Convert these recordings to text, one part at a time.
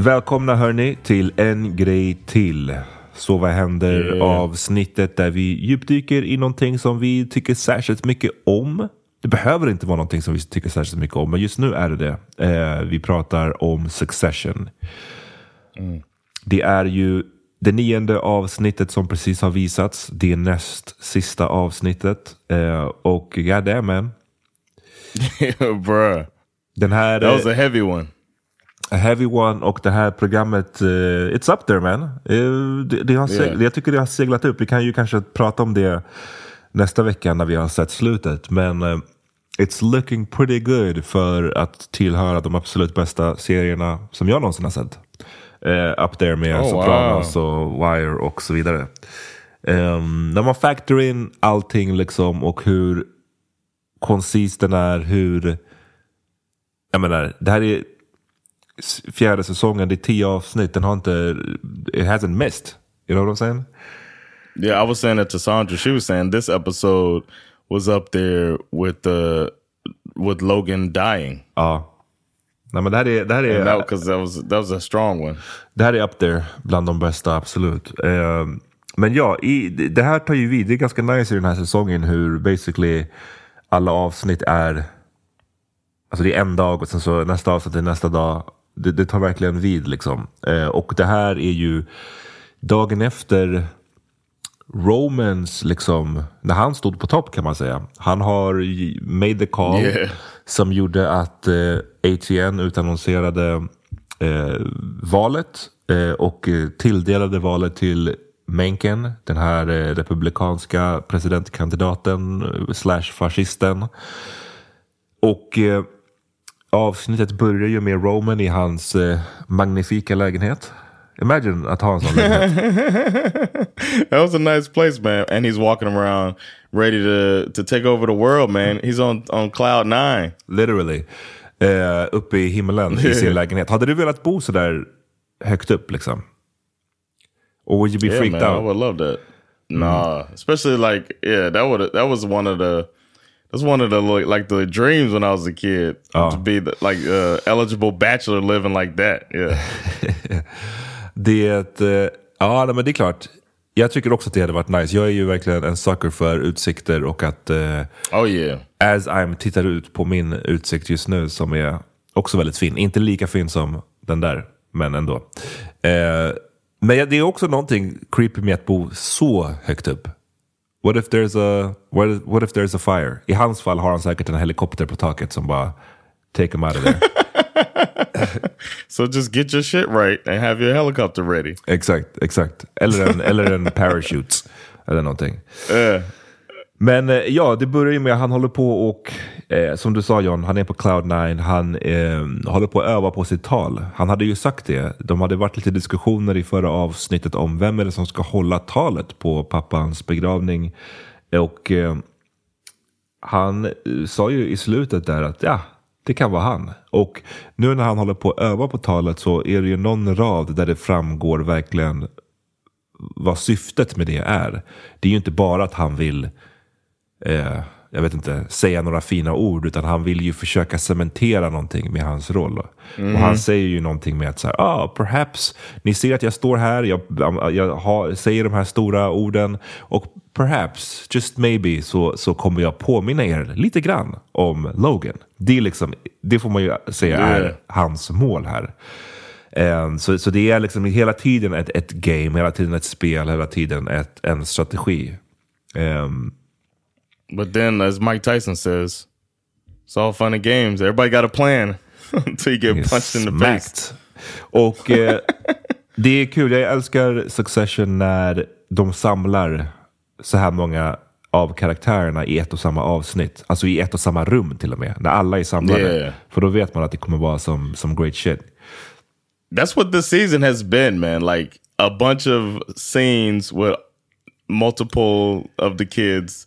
Välkomna hörni till en grej till. Så vad händer Yeah. avsnittet där vi djupdyker i någonting som vi tycker särskilt mycket om. Det behöver inte vara någonting som vi tycker särskilt mycket om, men just nu är det det. Eh, vi pratar om Succession. Det är ju det nionde avsnittet som precis har visats. Det är näst sista avsnittet. Eh, och ja, det man. Bruh. Den här... That was a heavy one. A heavy one och det här programmet, eh, it's up there man. Eh, det, det har Yeah. Jag tycker det har seglat upp. Vi kan ju kanske prata om det nästa vecka när vi har sett slutet. Men eh, it's looking pretty good för att tillhöra de absolut bästa serierna som jag någonsin har sett. Up there med Oh, Sopranos och Wire och så vidare. Um, när man factor in allting liksom och hur koncis den är, hur... Jag menar, det här är fjärde säsongen, det är tio avsnitt, den har inte... It hasn't missed. You know what I'm saying? Yeah, I was saying that to Sandra. She was saying this episode was up there with the with Logan dying. Ja. Nej, men det här är... Det här är that that was that was a strong one. Det här är up there bland de bästa, absolut. Ehm, men ja, i, det här tar ju vid. Det är ganska nice i den här säsongen hur basically alla avsnitt är, alltså det är en dag och sen så nästa avsnitt är nästa dag. Det, det tar verkligen vid liksom. Eh, och det här är ju dagen efter Romans, liksom, när han stod på topp kan man säga. Han har made the call Yeah. som gjorde att eh, ATN utannonserade eh, valet eh, och tilldelade valet till Mencken, den här eh, republikanska presidentkandidaten eh, slash fascisten. Och eh, avsnittet börjar ju med Roman i hans eh, magnifika lägenhet. Imagine att ha en sån lägenhet. That was a nice place, man. And he's walking around ready to to take over the world, man. He's on on cloud nine. Literally. Eh, uppe i himmelen i sin lägenhet. Hade du velat bo så där högt upp liksom? Or would you be Yeah, freaked man, I out? would love that. Nah, especially like yeah, that would that was one of the that's one of the like, the dreams when I was a kid Oh. to be the, like uh, eligible bachelor living like that. Yeah, Det, eh, ja men det är klart. Jag tycker också att det hade varit nice. Jag är ju verkligen en sucker för utsikter och att eh, oh yeah, as I'm tittar ut på min utsikt just nu som är också väldigt fin. Inte lika fin som den där, men ändå. Eh, men det är också någonting creepy med att bo så högt upp. What if there's a, what if, what if there's a fire? I hans fall har han säkert en helikopter på taket som bara take him out of there. so just get your shit right and have your helicopter ready. exakt, exakt. Eller en, eller en parachute. Eller någonting. Uh, men eh, ja, det börjar ju med att han håller på och, eh, som du sa John, han är på cloud nine. Han eh, håller på att öva på sitt tal. Han hade ju sagt det. De hade varit lite diskussioner i förra avsnittet om vem är det som ska hålla talet på pappans begravning. Och eh, han eh, sa ju i slutet där att ja, det kan vara han. Och nu när han håller på att öva på talet så är det ju någon rad där det framgår verkligen vad syftet med det är. Det är ju inte bara att han vill eh, jag vet inte, säga några fina ord, utan han vill ju försöka cementera någonting med hans roll. Och han säger ju någonting med att så här, ah, perhaps, ni ser att jag står här, jag, jag har, säger de här stora orden, och perhaps, just maybe, så, så kommer jag påminna er lite grann om Logan. Det, är liksom, det får man ju säga är Yeah. hans mål här. Eh, Så, så det är liksom hela tiden ett, ett game, hela tiden ett spel, hela tiden ett, en strategi. Ehm, but then, as Mike Tyson says, it's all fun and games. Everybody got a plan until you get punched in the face. Smacked. Och eh, det är kul, jag älskar Succession när de samlar så här många av karaktärerna i ett och samma avsnitt. Alltså i ett och samma rum till och med. När alla är samlade. Yeah. För då vet man att det kommer vara som, som great shit. That's what this season has been, man. Like a bunch of scenes with multiple of the kids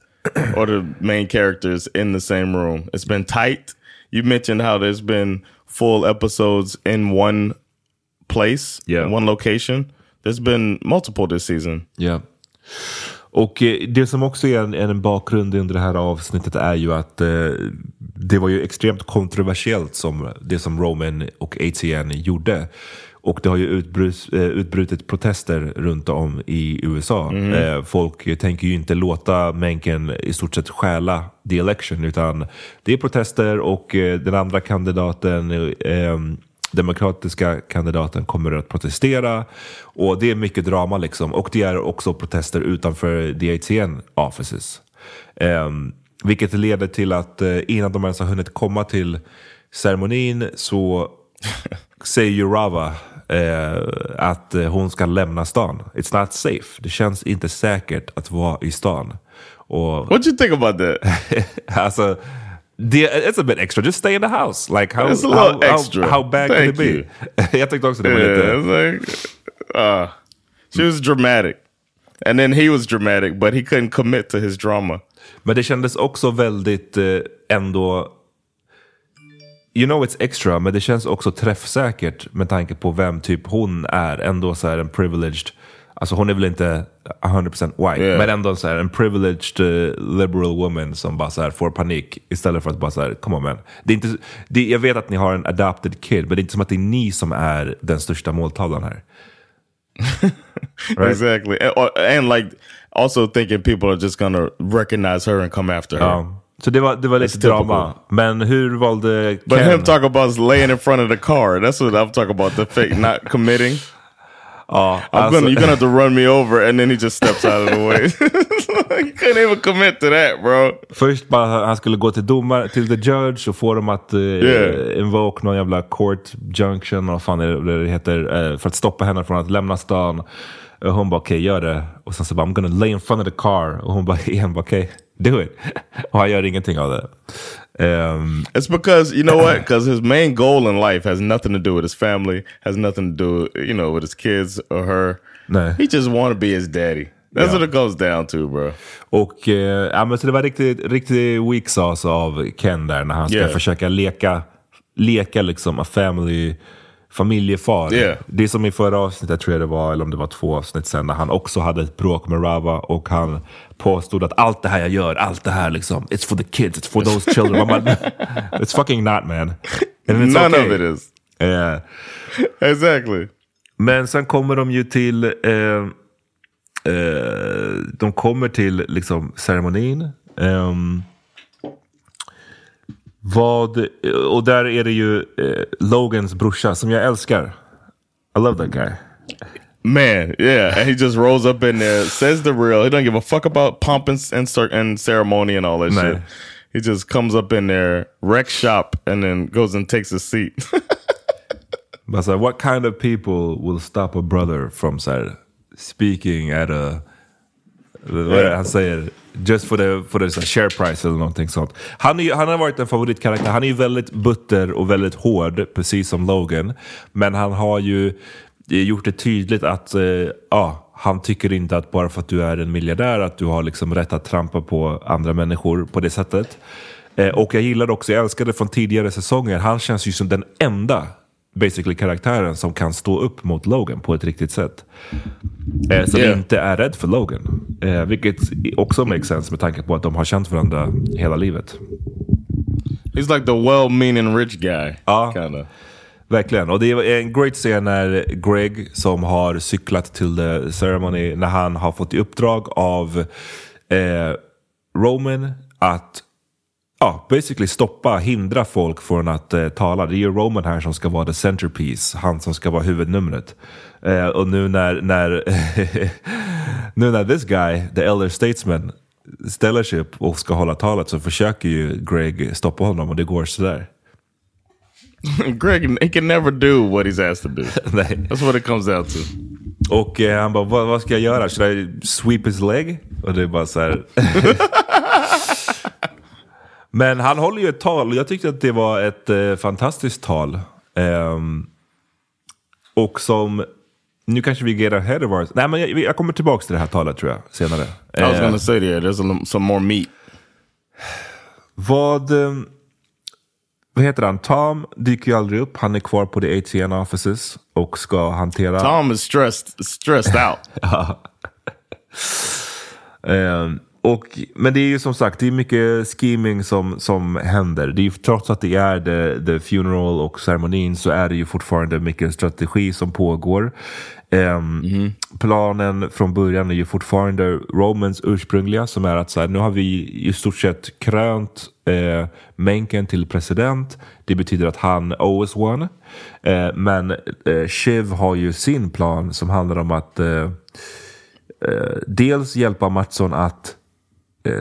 or the main characters in the same room. It's been tight. You mentioned how there's been full episodes in one place, Yeah. one location. There's been multiple this season. Ja. Och eh, det som också är en, en bakgrund under det här avsnittet är ju att eh, det var ju extremt kontroversiellt som det som Roman och ATN gjorde. Och det har ju utbrus, eh, utbrutit protester runt om i USA. Eh, folk tänker ju inte låta Mencken i stort sett stjäla the election, utan det är protester och eh, den andra kandidaten eh, demokratiska kandidaten kommer att protestera. Och det är mycket drama liksom. Och det är också protester utanför the ATN offices. Um, vilket leder till att innan de ens har hunnit komma till ceremonin så säger ju Rava eh, att hon ska lämna stan. It's not safe. Det känns inte säkert att vara i stan. Och What you think about that? alltså, det, it's a bit extra. Just stay in the house. Like how, It's a how, little extra. how, how bad Thank could it be? Jag tyckte också det var Yeah, lite... like uh, she was dramatic, and then he was dramatic, but he couldn't commit to his drama. Men det kändes också väldigt eh, ändå... You know it's extra, men det känns också träffsäkert med tanke på vem typ hon är. Ändå så här en privileged... Alltså hon är väl inte 100% white, Yeah. men ändå så här en privileged eh, liberal woman som bara så här får panik istället för att bara så här, come on man. Det är inte, det, jag vet att ni har en adopted kid, men det är inte som att det är ni som är den största måltavlan här. Right? Exactly, and, and like also thinking people are just gonna recognize her and come after her. Ja, Så det var, det var lite drama. Men hur valde But Ken? him talk about laying in front of the car. That's what I'm talking about. The fake not committing. ja, I'm alltså- gonna, you're gonna have to run me over, and then he just steps out of the way. you couldn't even commit to that, bro. Först bara han skulle gå till domare, till the judge och få dem att uh, Yeah. invoke någon jävla court junction, vad fan det det heter, eh, för att stoppa henne från att lämna stan. Och hon bara okej, gör det. Och sen så bara I'm gonna lay in front of the car. Och hon bara igen, okej, do it. Och han gör ingenting av det. Ehm, It's because you know what? Because his main goal in life has nothing to do with his family, has nothing to do, you know, with his kids or her. Nej. He just want to be his daddy. That's Yeah. what it goes down to, bro. Och eh, ja, men så det var riktigt, riktigt weak sauce av Ken där när han ska Yeah. försöka leka, leka liksom a family, familjefar. Yeah. Det som i förra avsnittet tror jag det var, eller om det var två avsnitt sen, när han också hade ett bråk med Rava och han påstod att allt det här jag gör, allt det här liksom, it's for the kids, it's for those children. Man bara, it's fucking not man. And it's None okay. of it is. Eh, Exactly. men sen kommer de ju till, eh, eh, de kommer till liksom ceremonin. Ehm, vad, och där är det ju eh, Logans brorsa som jag älskar. I love that guy. Man, yeah, and he just rolls up in there, says the real. He doesn't give a fuck about pomp and and, and ceremony and all that No. shit. He just comes up in there, wrecks shop, and then goes and takes his seat. But här, what kind of people will stop a brother from så här, speaking at a... Vad det han säger? Just for the, for the share price eller någonting sånt. Han, är, han har varit en favoritkaraktär. Han är ju väldigt butter och väldigt hård, precis som Logan. Men han har ju eh, gjort det tydligt att eh, ja, han tycker inte att bara för att du är en miljardär att du har liksom rätt att trampa på andra människor på det sättet. Eh, och jag gillar också, jag älskade från tidigare säsonger, han känns ju som den enda basically karaktären som kan stå upp mot Logan på ett riktigt sätt. Eh, som Yeah. inte är rädd för Logan. Eh, vilket också makes sense med tanke på att de har känt varandra hela livet. He's like the well-meaning rich guy. Ja. kind of. Verkligen. Och det är en great scen när Greg som har cyklat till the ceremony, när han har fått i uppdrag av eh, Roman att ja, basically stoppa, hindra folk från att eh, tala. Det är ju Roman här som ska vara the centerpiece, han som ska vara huvudnumret. Eh, och nu när, när, nu när this guy, the elder statesman, ställer sig upp och ska hålla talet så försöker ju Greg stoppa honom och det går sådär. Greg, he can never do what he's asked to do. That's what it comes down to. Och eh, han bara, vad, vad ska jag göra? Should I sweep his leg? Och det är bara så här. Men han håller ju ett tal jag tyckte att det var ett eh, fantastiskt tal. Ehm, och som, nu kanske vi get ahead of ours. Nej men jag, jag kommer tillbaka till det här talet tror jag senare. I was Eh, gonna say there, there's a, some more meat. vad, eh, vad heter han? Tom dyker ju aldrig upp. Han är kvar på the ATN offices och ska hantera... Tom is stressed, stressed out. Eh, och, men det är ju som sagt, det är mycket scheming som, som händer. Det är ju, trots att det är the, the funeral och ceremonin så är det ju fortfarande mycket strategi som pågår. Ehm, Planen från början är ju fortfarande Romans ursprungliga som är att så här, nu har vi i stort sett krönt eh, Mencken till president. Det betyder att han always won. Eh, men eh, Shiv har ju sin plan som handlar om att eh, eh, dels hjälpa Mattsson att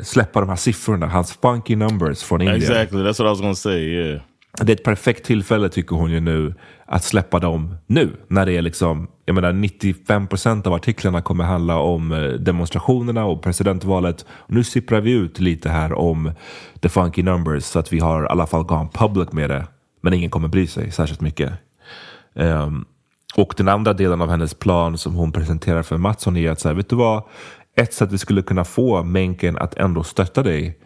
släppa de här siffrorna, hans funky numbers från Indien. exactly, that's what I was gonna say. Yeah. Det är ett perfekt tillfälle tycker hon ju nu att släppa dem nu. När det är liksom, jag menar 95% av artiklarna kommer handla om eh, demonstrationerna och presidentvalet. Nu sipprar vi ut lite här om the funky numbers så att vi har i alla fall gone public med det. Men ingen kommer bry sig särskilt mycket. Ehm, och den andra delen av hennes plan som hon presenterar för Mattsson är att här, vet du vad? Ett sätt vi skulle kunna få Menken att ändå stötta dig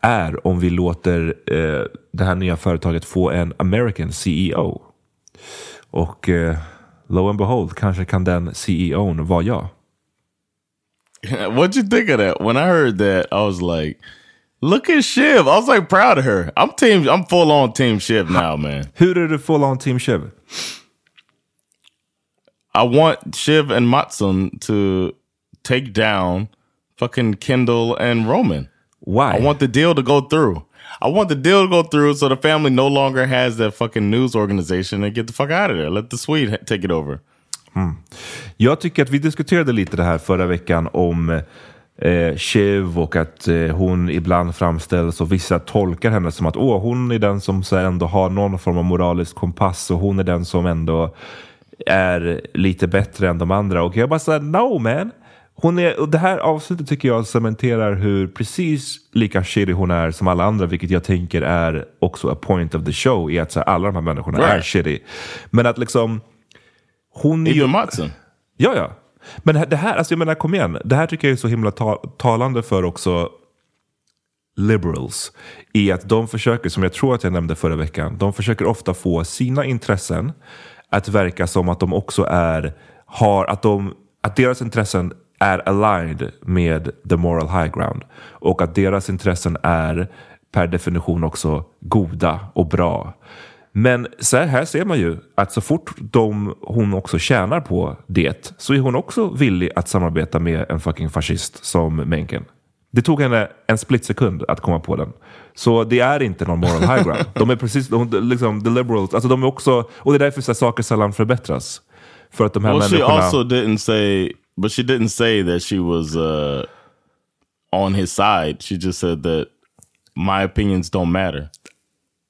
är om vi låter eh, det här nya företaget få en American CEO. Och eh, lo and behold, kanske kan den CEOn vara jag. What'd you think of that? When I heard that, I was like, "Look at Shiv." I was like proud of her. I'm team. I'm full on team Shiv now, man. Hur är du full on team Chev? I want Shiv and Matsun to take down fucking Kendall and Roman. Why? I want the deal to go through. I want the deal to go through so the family no longer has that fucking news organization and get the fuck out of there. Let the Swede take it over. Jag tycker att vi diskuterade lite det här förra veckan om eh, Shiv och att eh, hon ibland framställs och vissa tolkar henne som att Åh, hon är den som så ändå har någon form av moralisk kompass och hon är den som ändå är lite bättre än de andra. Och jag bara säger no man. Hon är, och det här avsnittet tycker jag cementerar hur precis lika shitty hon är som alla andra, vilket jag tänker är också a point of the show, i att så här, alla de här människorna är Right. shitty. Men att liksom, hon är ju... Even Matson. Ja, ja. Men det här- det här, alltså jag menar kom igen. Det här tycker jag är så himla ta talande för också liberals. I att de försöker, som jag tror att jag nämnde förra veckan, de försöker ofta få sina intressen att verka som att de också är, har, att, de, att deras intressen är aligned med the moral high ground. Och att deras intressen är per definition också goda och bra. Men så här, här ser man ju att så fort de, hon också tjänar på det så är hon också villig att samarbeta med en fucking fascist som Mencken. Det tog henne en split sekund att komma på den. Så det är inte någon moral high ground. De är precis, de, liksom, the liberals, alltså de är också, och det är därför så här, saker sällan förbättras. För att de här Well, she människorna... also didn't say, but she didn't say that she was uh, on his side. She just said that my opinions don't matter.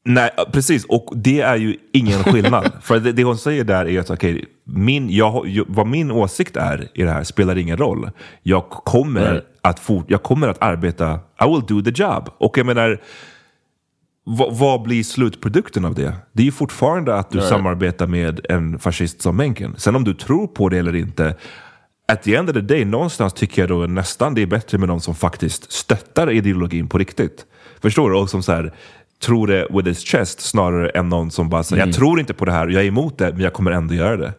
Nej, precis. Och det är ju ingen skillnad. För det, det hon säger där är att okej, min, jag, jag, vad min åsikt är i det här spelar ingen roll. Jag kommer, Right. att, fort, jag kommer att arbeta, I will do the job. Och jag menar, vad, vad blir slutprodukten av det? Det är ju fortfarande att du Right. samarbetar med en fascist som Mencken. Sen om du tror på det eller inte, at the end of the day, någonstans tycker jag då nästan det är bättre med någon som faktiskt stöttar ideologin på riktigt. Förstår du? Och som så här, tror det with his chest snarare än någon som bara säger jag tror inte på det här, jag är emot det, men jag kommer ändå göra det. You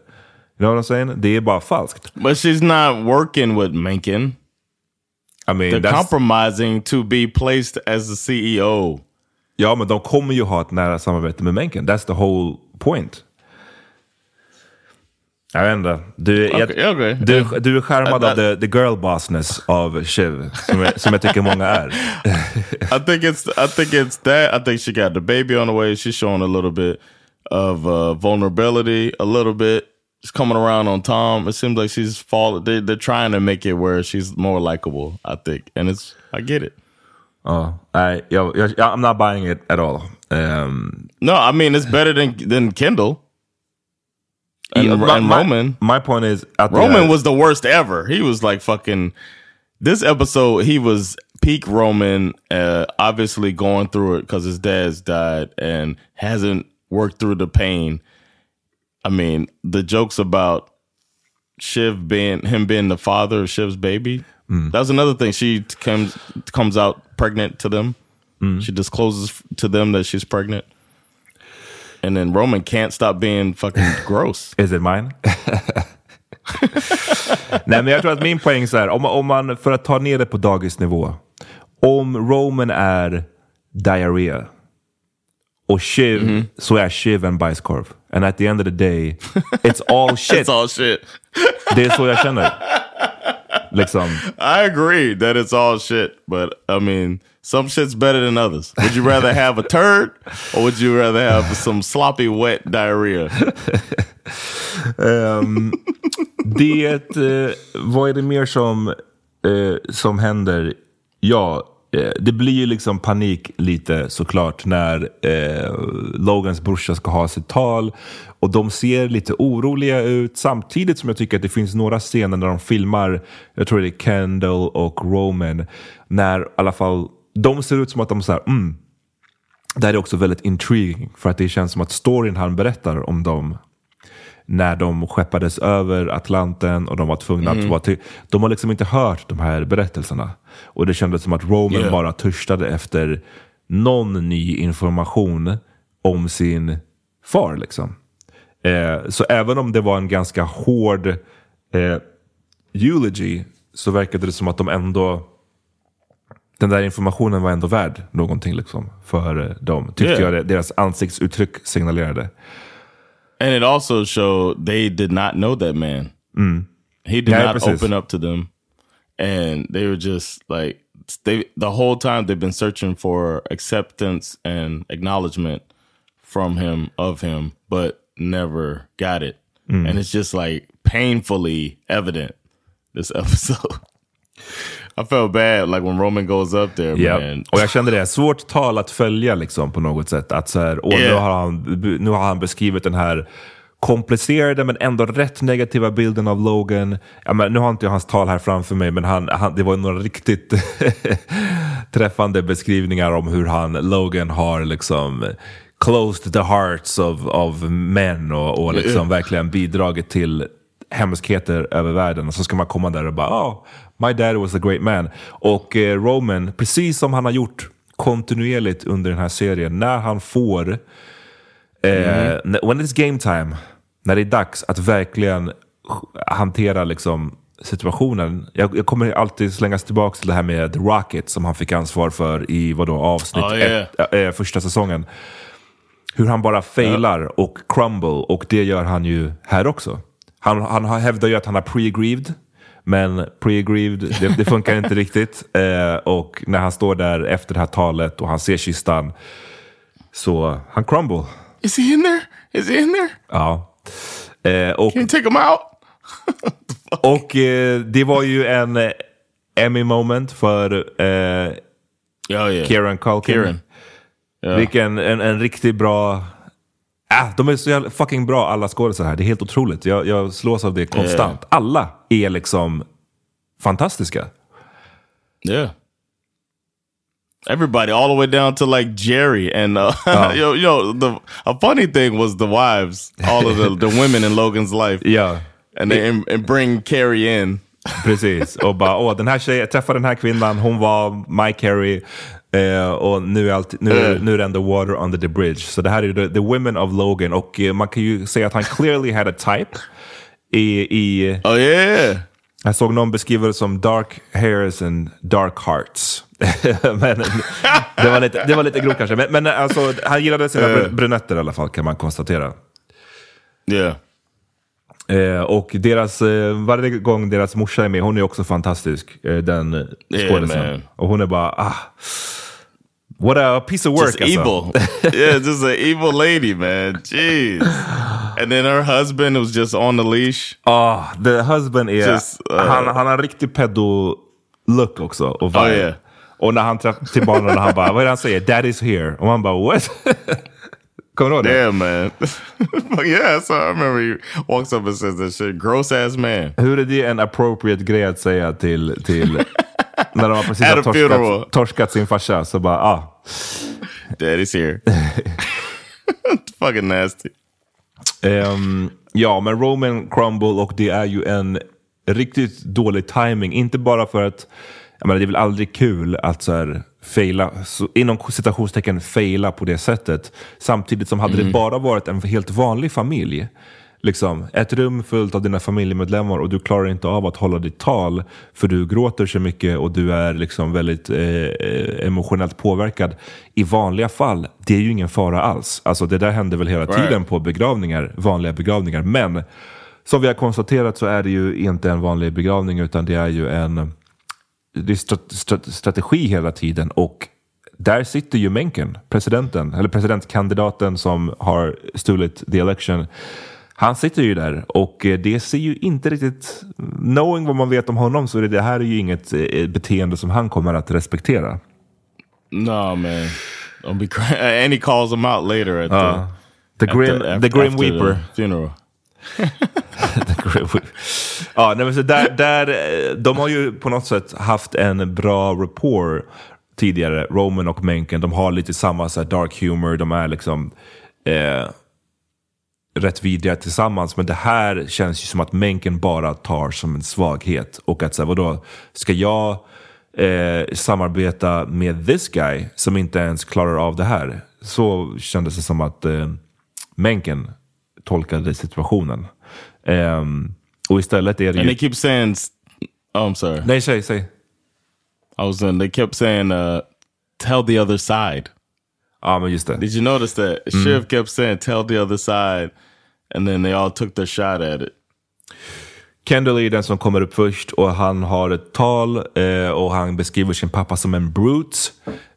know what I'm saying? Det är bara falskt. But she's not working with Mencken. I mean, They're that's- compromising to be placed as the CEO. Ja, men de kommer ju ha ett nära samarbete med Mencken. That's the whole point. Jag vet inte. Du, jag, Okej, okej. du, du är skärmad That- av the, the girl bossness av Shiv, som jag, som jag tycker många är. I think it's I think it's that. I think she got the baby on the way. She's showing a little bit of uh, vulnerability, a little bit. She's coming around on Tom. It seems like she's fall. They, they're trying to make it where she's more likable. I think, and it's I get it. Ja, nej, jag, jag, I'm not buying it at all. Um, No, I mean it's better than than Kendall and, yeah, my- and Roman. My point is, Roman was the worst ever. He was like fucking. This episode, he was peak Roman. Uh, obviously going through it because his dad's died and hasn't worked through the pain. I mean, the jokes about Shiv being him being the father of Shiv's baby. That's another thing. She comes comes out pregnant to them. She discloses to them that she's pregnant. And then Roman can't stop being fucking gross. Is it mine? Nej, men jag tror att min poäng är så här, om, om man, för att ta ner det på dagisnivå. Om Roman är diarrhea och Shiv, så är Shiv en bajskorv. And at the end of the day, it's all shit. It's all shit. Det är så jag känner. Liksom. I agree that it's all shit, but I mean, some shit's better than others. Would you rather have a turd or would you rather have some sloppy, wet diarrhea? Ehm, det, eh, vad är det mer som, eh, som händer? Ja, Eh, det blir ju liksom panik lite såklart när eh, Logans brorsa ska ha sitt tal. Och de ser lite oroliga ut samtidigt som jag tycker att det finns några scener när de filmar, jag tror det är Kendall och Roman, när i alla fall de ser ut som att de så här, mm, det här är också väldigt intriguing för att det känns som att storyn han berättar om dem när de skeppades över Atlanten och de var tvungna att vara till. De har liksom inte hört de här berättelserna. Och det kändes som att Roman Yeah. bara törstade efter någon ny information om sin far. Liksom. Eh, så även om det var en ganska hård eh, eulogy så verkade det som att de ändå den där informationen var ändå värd någonting liksom, för dem. Tyckte Yeah. jag det, deras ansiktsuttryck signalerade. And it also showed they did not know that man. He did Yeah, not open up to them. And they were just like, they the whole time they've been searching for acceptance and acknowledgement from him of him, but never got it. Mm. And it's just like painfully evident this episode. I felt bad like when Roman goes up there, Ja, man. och jag kände det. Svårt tal att följa liksom på något sätt. Att så här, och nu, Yeah. har han, nu har han beskrivit den här komplicerade men ändå rätt negativa bilden av Logan. Ja, men, nu har inte jag hans tal här framför mig, men han, han, det var några riktigt träffande beskrivningar om hur han, Logan har liksom closed the hearts of, of men och, och liksom verkligen bidragit till hemskheter över världen. Och så ska man komma där och bara, oh, my dad was a great man. Och eh, Roman, precis som han har gjort kontinuerligt under den här serien, när han får, eh, när- when it's game time, när det är dags att verkligen hantera liksom situationen. Jag, jag kommer alltid slängas tillbaka till det här med The Rocket som han fick ansvar för i vadå, avsnitt Oh, yeah. ett, äh, första säsongen. Hur han bara failar och crumble och det gör han ju här också. Han, han har- hävdar ju att han har pre-grieved. Men pre-grieved, det, det funkar inte riktigt. Eh, och när han står där efter det här talet och han ser kistan så han crumble. Is he in there? Is he in there? Ja. Eh, och Can you take him out? och eh, det var ju en eh, Emmy moment för eh, Oh yeah. Kieran Culkin. Kieran. Ja. Vilken en, en riktigt bra... Ah, de är så jävla fucking bra alla skådespelare här. Det är helt otroligt. Jag, jag slås av det konstant. Alla är liksom fantastiska. Yeah. Everybody, all the way down to like Jerry and uh, Oh. yo, yo. The a funny thing was the wives, all of the the women in Logan's life, Ja, and they and, and bring Carrie in. precis. Och bara, åh, den här tjejen, jag träffade den här kvinnan, hon var My Carrie. Eh, och nu är, allt, nu, är, nu är det ändå water under the bridge. Så det här är the, the women of Logan. Och eh, man kan ju säga att han clearly had a type. I, i, Oh yeah, Jag såg någon beskriva det som dark hairs and dark hearts. men, det, var lite, det var lite grovt kanske. Men, men alltså, han gillade sina br- brunetter i alla fall kan man konstatera. yeah. Eh, och deras, eh, varje gång deras morsa är med, hon är också fantastisk. Eh, den Yeah, skådisen. man. och hon är bara, ah, what a piece of work. Just alltså. evil. yeah, just an evil lady, man. Jeez. And then her husband was just on the leash. Ah, the husband är, Just, uh, han, han har riktig pedo-look också. Och. Oh, yeah. och när han träffar till barnen, han bara, vad är det han säger? Daddy's here. Och man bara, what? Kommer du ihåg det? Yeah, man. yeah, so I remember he walks up and says that shit. Gross ass man. Hur är det en appropriate grej att säga till, till när de har precis har torskat, torskat sin farsa? Så bara, ah. Daddy's here. Fucking nasty. Ehm, ja, men Roman crumble och det är ju en riktigt dålig timing. Inte bara för att, jag menar, det är väl aldrig kul att så här, faila, så, inom citationstecken faila på det sättet. Samtidigt som hade det bara varit en helt vanlig familj, liksom, ett rum fullt av dina familjemedlemmar och du klarar inte av att hålla ditt tal för du gråter så mycket och du är liksom väldigt eh, eh, emotionellt påverkad. I vanliga fall, det är ju ingen fara alls. Alltså det där händer väl hela tiden på begravningar, vanliga begravningar. Men som vi har konstaterat så är det ju inte en vanlig begravning utan det är ju en det är strat- strat- strategi hela tiden och där sitter ju Mencken, presidenten, eller presidentkandidaten som har stulit the election. Han sitter ju där och eh, det ser ju inte riktigt, knowing vad man vet om honom så är det, det här är ju inget eh, beteende som han kommer att respektera. No, man. Don't be. And he calls him out later at Ja. the, The Grim, after- the Grim Weeper. the funeral. ja, nej, men så där, där, eh, de har ju på något sätt haft en bra rapport tidigare, Roman och Mencken. De har lite samma så dark humor, de är liksom eh, rätt vidriga tillsammans. Men det här känns ju som att Mencken bara tar som en svaghet. Och att säga, vadå, ska jag eh, samarbeta med this guy som inte ens klarar av det här? Så kändes det som att eh, Mencken tolkade situationen. Ehm, och istället är det And ju... they keep saying, oh, I'm sorry. Nej, säg, säg. I was saying, they kept saying, uh, tell the other side. Ja, men just det. Did you notice that? Shiv kept saying, tell the other side. And then they all took their shot at it. Kendall är den som kommer upp först och han har ett tal eh, och han beskriver sin pappa som en brute.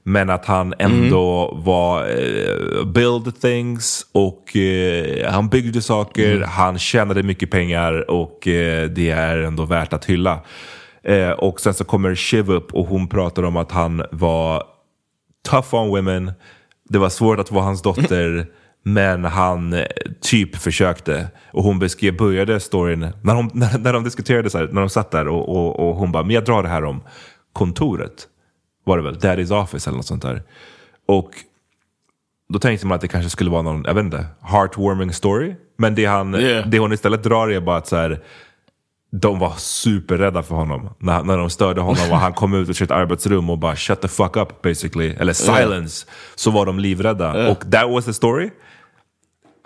Men att han ändå var eh, build things och eh, han byggde saker, han tjänade mycket pengar och eh, det är ändå värt att hylla. Eh, och sen så kommer Shiv upp och hon pratar om att han var tough on women. Det var svårt att vara hans dotter. Men han eh, typ försökte. Och hon beskrev, började storyn, när de, när, när de diskuterade så här, när de satt där och, och, och hon bara, men jag drar det här om kontoret. Var det väl, Daddy's office eller något sånt där. Och då tänkte man att det kanske skulle vara någon, jag vet inte, heartwarming story. Men det, han, Yeah. det hon istället drar är bara att så här, de var superrädda för honom. När, när de störde honom och han kom ut ur sitt arbetsrum och bara shut the fuck up basically. Eller silence. Så var de livrädda. Och that was the story.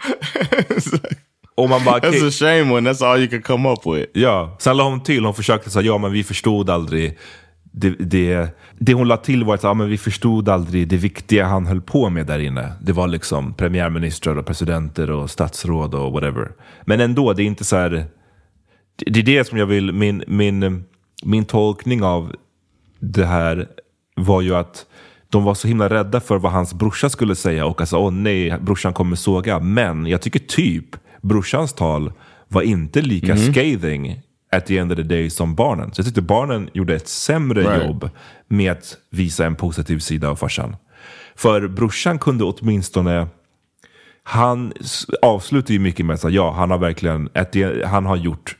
och man bara... That's a shame when that's all you can come up with. Ja, sen la hon till, hon försökte säga ja men vi förstod aldrig. Det, det, det hon la till var att ja, men vi förstod aldrig det viktiga han höll på med där inne. Det var liksom premiärministrar och presidenter och statsråd och whatever. Men ändå, det är inte så här... Det, är det som jag vill, min, min, min tolkning av det här var ju att de var så himla rädda för vad hans brorsa skulle säga och alltså, åh nej, brorsan kommer såga. Men jag tycker typ brorsans tal var inte lika scathing at the end of the day som barnen. Så jag tyckte barnen gjorde ett sämre Right. jobb med att visa en positiv sida av farsan. För brorsan kunde åtminstone han avslutar ju mycket med att ja, han har verkligen the, han har gjort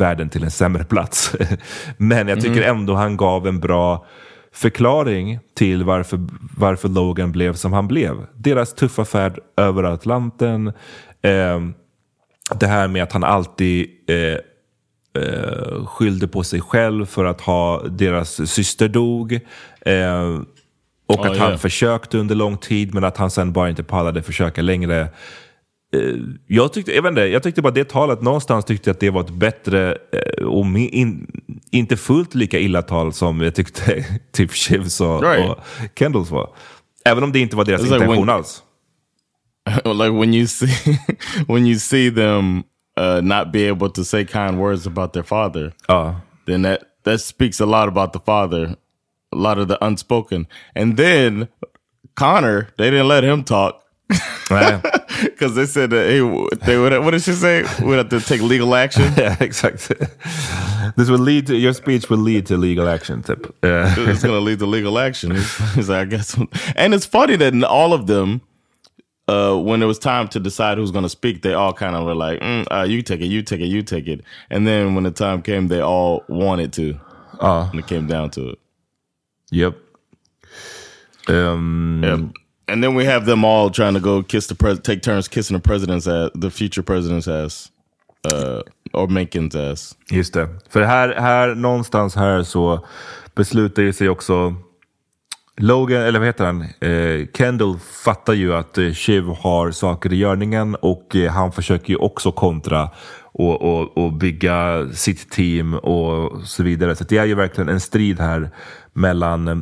världen till en sämre plats. Men jag tycker ändå han gav en bra förklaring till varför, varför Logan blev som han blev. Deras tuffa färd över Atlanten. Eh, det här med att han alltid eh, eh, skyllde på sig själv för att ha deras syster dog. Eh, och Oh, att han yeah. försökte under lång tid men att han sen bara inte pallade försöka längre. Eh, jag, tyckte, jag, inte, jag tyckte bara det talet, någonstans tyckte jag att det var ett bättre eh, och in, inte fullt lika illa tal som jag tyckte typ Shivs och, Right. och Kendalls var. Även om det inte var deras It's like intention when- alls. like when you see when you see them uh, not be able to say kind words about their father, Ja. then that that speaks a lot about the father, a lot of the unspoken. And then Connor, they didn't let him talk. Because they said that hey, they would. What did she say? We have to take legal action. Ja, exakt. This would lead to, your speech would lead to legal action, typ. Eh, it's going to lead to legal action. He's, he's like, I guess. And it's funny that in all of them, uh, when it was time to decide who's going to speak, they all kind of were like, mm, uh, "You take it, you take it, you take it." And then when the time came, they all wanted to. Ja. When it came down to it. Yep. Um, Yep. And then we have them all trying to go kiss the pres, take turns kissing the president's ass, the future president's ass, uh, or Menken's ass. Just det. För här, här någonstans här så beslutar ju sig också Logan, eller vad heter han? Eh, Kendall fattar ju att eh, Shiv har saker i görningen och eh, han försöker ju också kontra och, och, och bygga sitt team och så vidare. Så det är ju verkligen en strid här mellan eh,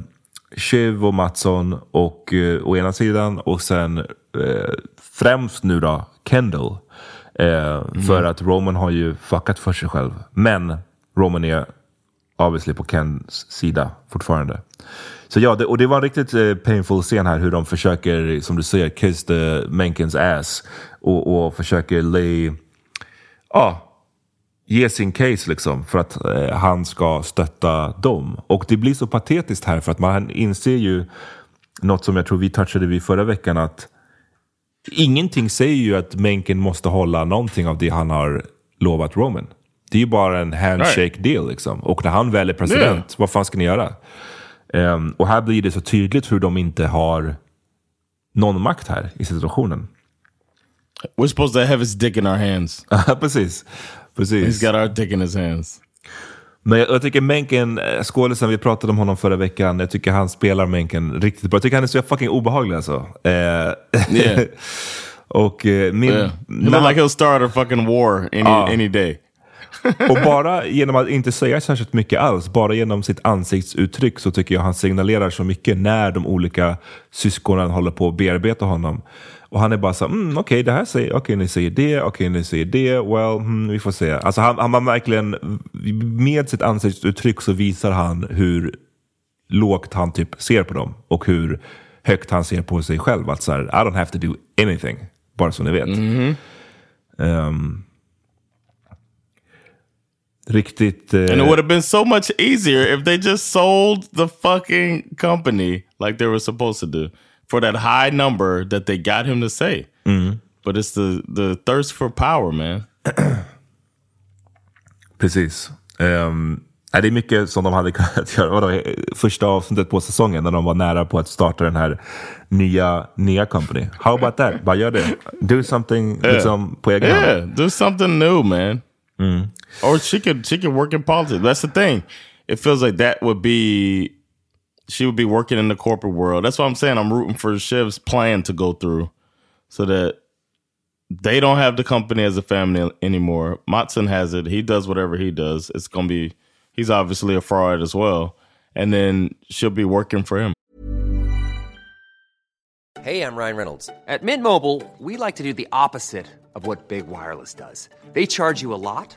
Shiv och Mattsson och, eh, å ena sidan och sen eh, främst nu då Kendall. Eh, För att Roman har ju fuckat för sig själv. Men Roman är obviously på Kens sida fortfarande. Så ja, det, och det var en riktigt eh, painful scen här hur de försöker, som du säger, kiss the Menkens ass. Och, och försöker lay, ja, ge sin case liksom för att eh, han ska stötta dem. Och det blir så patetiskt här för att man inser ju något som jag tror vi touchade vid förra veckan att ingenting säger ju att Menken måste hålla någonting av det han har lovat Roman. Det är ju bara en handshake deal liksom. Och när han väl är president, Yeah. vad fan ska ni göra? Ehm, och här blir det så tydligt hur de inte har någon makt här i situationen. We're supposed to have his dick in our hands. precis. Precis. He's got our dick in his hands. Men jag, jag tycker Menken, eh, skådisen, vi pratade om honom förra veckan. Jag tycker han spelar Menken riktigt bra. Jag tycker han är så fucking obehaglig alltså. Eh, Yeah. och eh, min... Yeah. He han- like he'll start a fucking war any Ah. any day. Och bara genom att inte säga särskilt mycket alls, bara genom sitt ansiktsuttryck så tycker jag han signalerar så mycket när de olika syskonen håller på att bearbeta honom. Och han är bara så mm, okej, okay, det här säger, okej, okay, ni säger det, okej, okay, ni säger det, well, hmm, vi får se. Alltså han, han, han verkligen, med sitt ansiktsuttryck så visar han hur lågt han typ ser på dem och hur högt han ser på sig själv. Att så här, I don't have to do anything, bara så ni vet. Mm -hmm. um, riktigt... Uh, And it would have been so much easier if they just sold the fucking company like they were supposed to do for that high number that they got him to say. Mm. But it's the, the thirst for power man. Precis. Um, det är mycket som de hade kunnat göra. Vadå, första avsnittet på säsongen när de var nära på att starta den här nya, nya company. How about that? Bara gör det. Do something yeah. liksom, på egen yeah, hand. do something new man. Mm. Or she could she could work in politics. That's the thing. It feels like that would be she would be working in the corporate world. That's what I'm saying. I'm rooting for Shiv's plan to go through so that they don't have the company as a family anymore. Matson has it. He does whatever he does. It's gonna be he's obviously a fraud as well. And then she'll be working for him. Hey, I'm Ryan Reynolds. At Mint Mobile, we like to do the opposite of what Big Wireless does. They charge you a lot,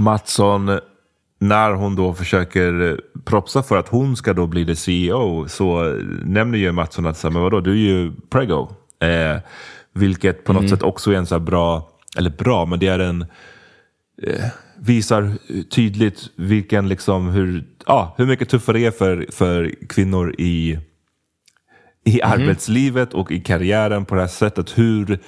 Mattsson, när hon då försöker propsa för att hon ska då bli the CEO så nämner ju Mattsson att men vadå, du är ju prego. Eh, vilket på något Mm. sätt också är en så bra, eller bra, men det är en eh, visar tydligt vilken liksom hur, ja, hur mycket tuffare det är för, för kvinnor i, i arbetslivet och i karriären på det här sättet. Hur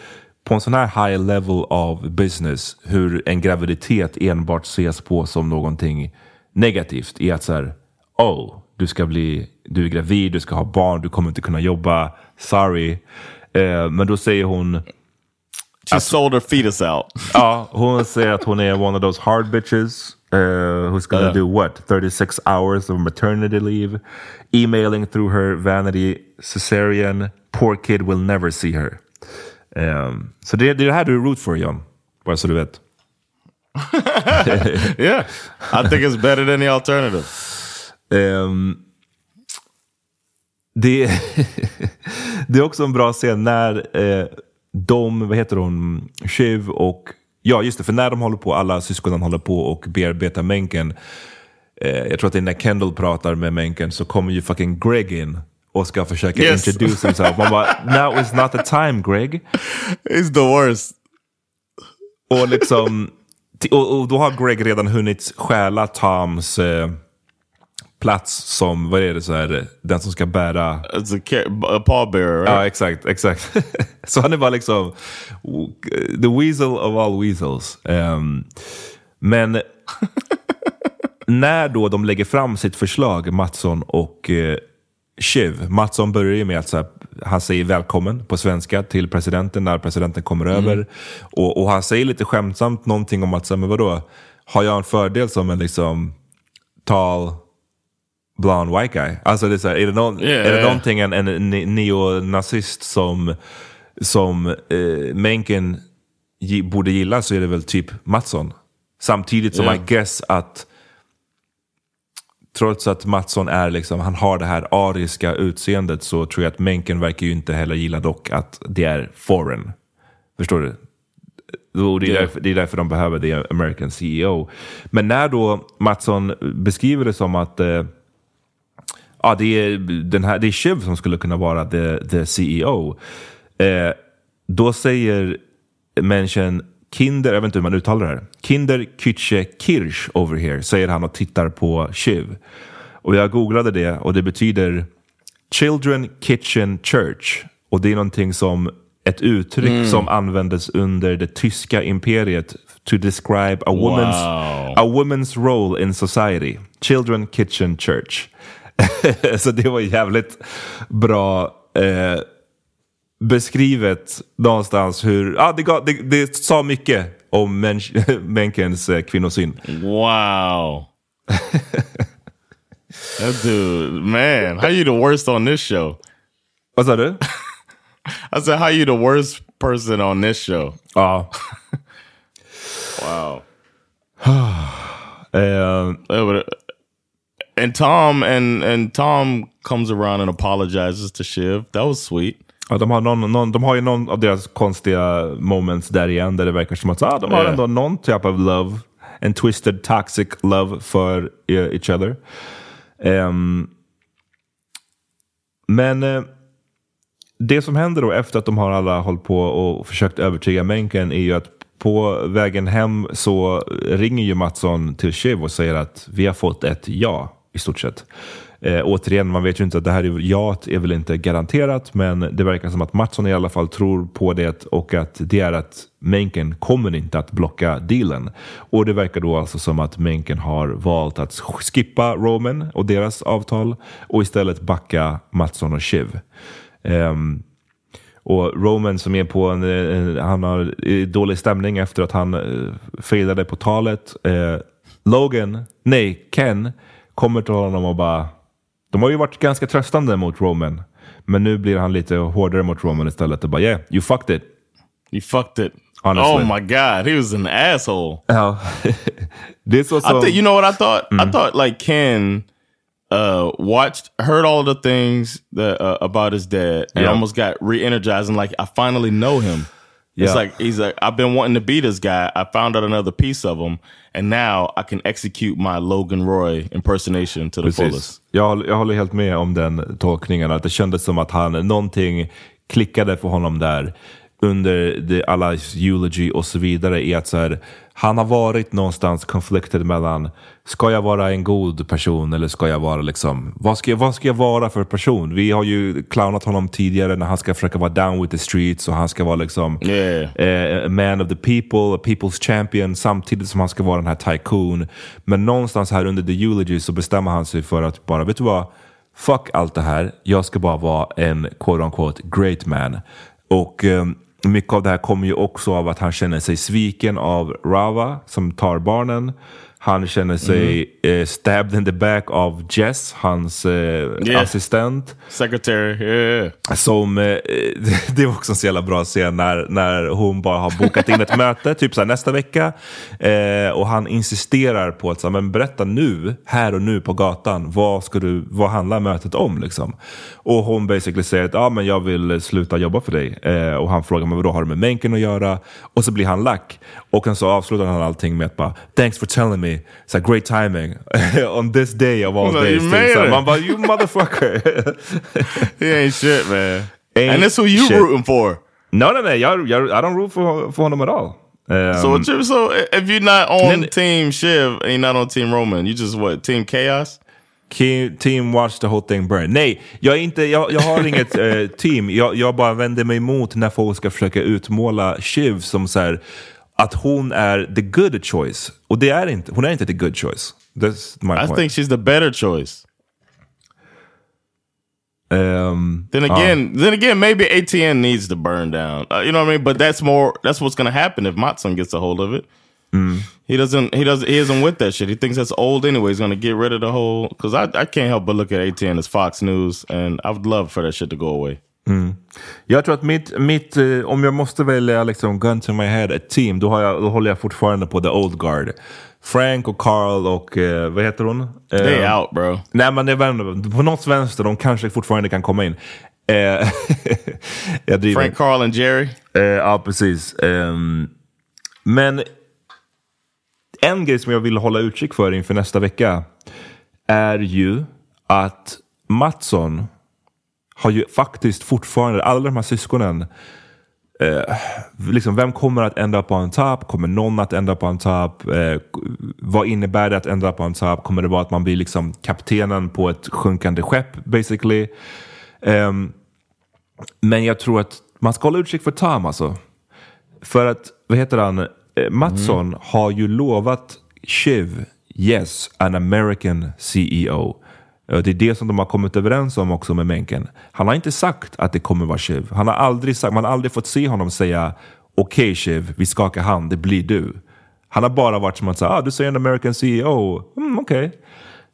på en sån här high level of business, hur en graviditet enbart ses på som någonting negativt. I att så här, oh, du ska bli, du är gravid, du ska ha barn, du kommer inte kunna jobba, sorry. Eh, men då säger hon, She sold her fetus out. Ja, hon säger att hon är one of those hard bitches uh, who's gonna Ja. do what? 36 hours of maternity leave. Emailing through her vanity cesarean. Poor kid will never see her. Um, så det, det är det här du är root för John. Bara så du vet. yeah. I think it's better than the alternative. Ehm, det, det är också en bra scen när eh, de, vad heter hon, Shiv och, ja just det, för när de håller på, alla syskonen håller på och bearbetar Menken. Eh, jag tror att det är när Kendall pratar med Menken så kommer ju fucking Greg in och ska försöka Yes. introduce himself. Man bara, now is not the time Greg. He's the worst. Och, liksom, och, och då har Greg redan hunnit stjäla Toms eh, plats som, vad är det, så här, den som ska bära... It's a, a pallbearer, right? Ja, exakt, exakt. så han är bara liksom the weasel of all weasels. Ehm, men när då de lägger fram sitt förslag, Mattsson och eh, Shiv. Mattsson börjar ju med att så här, han säger välkommen på svenska till presidenten när presidenten kommer över. Och, och han säger lite skämtsamt någonting om att, så här, men vadå, har jag en fördel som en liksom tal blonde white guy. Alltså det är, så här, är, det, någon, Yeah, är det någonting en, en ne- neonazist som, som eh, Menken gi- borde gilla så är det väl typ Mattsson. Samtidigt som Yeah. I guess att trots att Mattsson är liksom, han har det här ariska utseendet så tror jag att Menken verkar ju inte heller gilla dock att det är foreign. Förstår du? Och det, är därför, det är därför de behöver det American CEO. Men när då Mattsson beskriver det som att eh, ja, det, är den här, det är Shiv som skulle kunna vara the, the CEO. Eh, då säger människan Kinder, jag vet inte hur man uttalar det här. Kinder Küche Kirsch over here, säger han och tittar på Shiv. Och jag googlade det och det betyder Children Kitchen Church. Och det är någonting som ett uttryck som användes under det tyska imperiet to describe a woman's, Wow. a woman's role in society. Children Kitchen Church. Så det var jävligt bra eh, beskrivet någonstans hur, ja det, gav, det, det sa mycket om Mensch- Menkens eh, kvinnosyn. Wow. that dude, man, how you the worst on this show? Vad sa du? I said, how you the worst person on this show? Ja. Wow. Uh, And Tom and and Tom comes around and apologizes to Shiv. That was sweet. Ja, de, har någon, någon, de har ju någon av deras konstiga moments där igen där det verkar som att ah, de har Ja. ändå någon typ av love. En twisted toxic love för eh, each other. Ehm, men eh, det som händer då efter att de har alla hållit på och försökt övertyga Menken är ju att på vägen hem så ringer ju Mattsson till Shiv och säger att vi har fått ett ja i stort sett. Eh, återigen, man vet ju inte att det här är, ja är väl inte garanterat, men det verkar som att Mattsson i alla fall tror på det och att det är att Menken kommer inte att blocka dealen. Och det verkar då alltså som att Menken har valt att skippa Roman och deras avtal och istället backa Mattsson och Shiv. Um, ehm, och Roman som är på en, en han har eh, dålig stämning efter att han uh, failade på talet. Uh, Logan, nej Ken, kommer till honom och bara, de har ju varit ganska tröstande mot Roman. Men nu blir han lite hårdare mot Roman istället och bara yeah, you fucked it. You fucked it. Honestly. Oh my god, he was an asshole. Ja. det är så som... you know what I thought. I thought like Ken uh watched heard all the things that uh, about his dad and Yeah. almost got re-energized and like I finally know him. It's Yeah. like he's like I've been wanting to be this guy. I found out another piece of him and now I can execute my Logan Roy impersonation to the fullest. Precis. Jag, håller- jag håller helt med om den tolkningen. Att det kändes som att han, någonting klickade för honom där under det, alla eulogy och så vidare. I att så här, han har varit någonstans conflicted mellan, ska jag vara en god person eller ska jag vara liksom, vad ska jag, vad ska jag vara för person? Vi har ju clownat honom tidigare när han ska försöka vara down with the streets och han ska vara liksom Yeah. eh, man of the people, a people's champion, samtidigt som han ska vara den här tycoon. Men någonstans här under the eulogy så bestämmer han sig för att bara, vet du vad? Fuck allt det här. Jag ska bara vara en quote unquote great man. Och eh, mycket av det här kommer ju också av att han känner sig sviken av Rava som tar barnen. Han känner sig eh, stabbed in the back av Jess, hans eh, Yeah. assistent. Secretary, yeah. Som, eh, det var också en så jävla bra scen när, när hon bara har bokat in ett möte, typ så här, nästa vecka. Eh, och han insisterar på att så här, men berätta nu, här och nu på gatan, vad, ska du, vad handlar mötet om? Liksom? Och hon basically säger att ah, men jag vill sluta jobba för dig. Eh, och han frågar, men vadå, har det med Menken att göra? Och så blir han lack. Och sen så avslutar han allting med att bara, thanks for telling me, it's a great timing. On this day of all Well, days. typ. Så här. Man bara, you motherfucker. He ain't shit, man. Ain't and that's who you shit. rooting for. No, no, no. Jag, jag, I don't root for, for honom at all. Um, So what you so if you're not on team Shiv and you're not on team Roman, you just what, team chaos? Team watch the whole thing burn. Nej, jag, är inte, jag, jag har inget eh, team. Jag, jag bara vänder mig emot när folk ska försöka utmåla Shiv som så här, att hon är the good choice. Och det är inte, hon är inte the good choice. That's my I point. think she's the better choice. Um, Then ja. again, then again, maybe ATN needs to burn down. Uh, you know what I mean? But that's more. That's what's going to happen if Matson gets a hold of it. He doesn't. He doesn't. He isn't with that shit. He thinks that's old anyway. He's gonna get rid of the whole. Because I, I can't help but look at ATN as Fox News, and I would love for that shit to go away. Jag tror att mitt, mitt eh, om jag måste välja liksom gun to my head, ett team, då, har jag, då håller jag fortfarande på the old guard. Frank och Carl och eh, vad heter hon? They Eh, out, bro. Nej men det är på något vänster, de kanske fortfarande kan komma in. Eh. Frank, Carl, and Jerry. Eh, ja, precis. Ehm, men en grej som jag vill hålla utkik för inför nästa vecka är ju att Mattsson har ju faktiskt fortfarande, alla de här syskonen, eh, liksom, vem kommer att ända på en top? Kommer någon att ända på en top? Eh, vad innebär det att ändra på en top? Kommer det vara att man blir liksom kaptenen på ett sjunkande skepp basically? Ehm, men jag tror att man ska hålla utkik för Tom alltså. För att, vad heter han, Eh, Mattsson har ju lovat Shiv, yes, an American CEO. Eh, Det är det som de har kommit överens om också med Menken. Han har inte sagt att det kommer vara Shiv. Han har aldrig sagt, man har aldrig fått se honom säga okej Shiv, vi skakar hand, det blir du. Han har bara varit som att säga, ah, du säger en American CEO, mm, okej.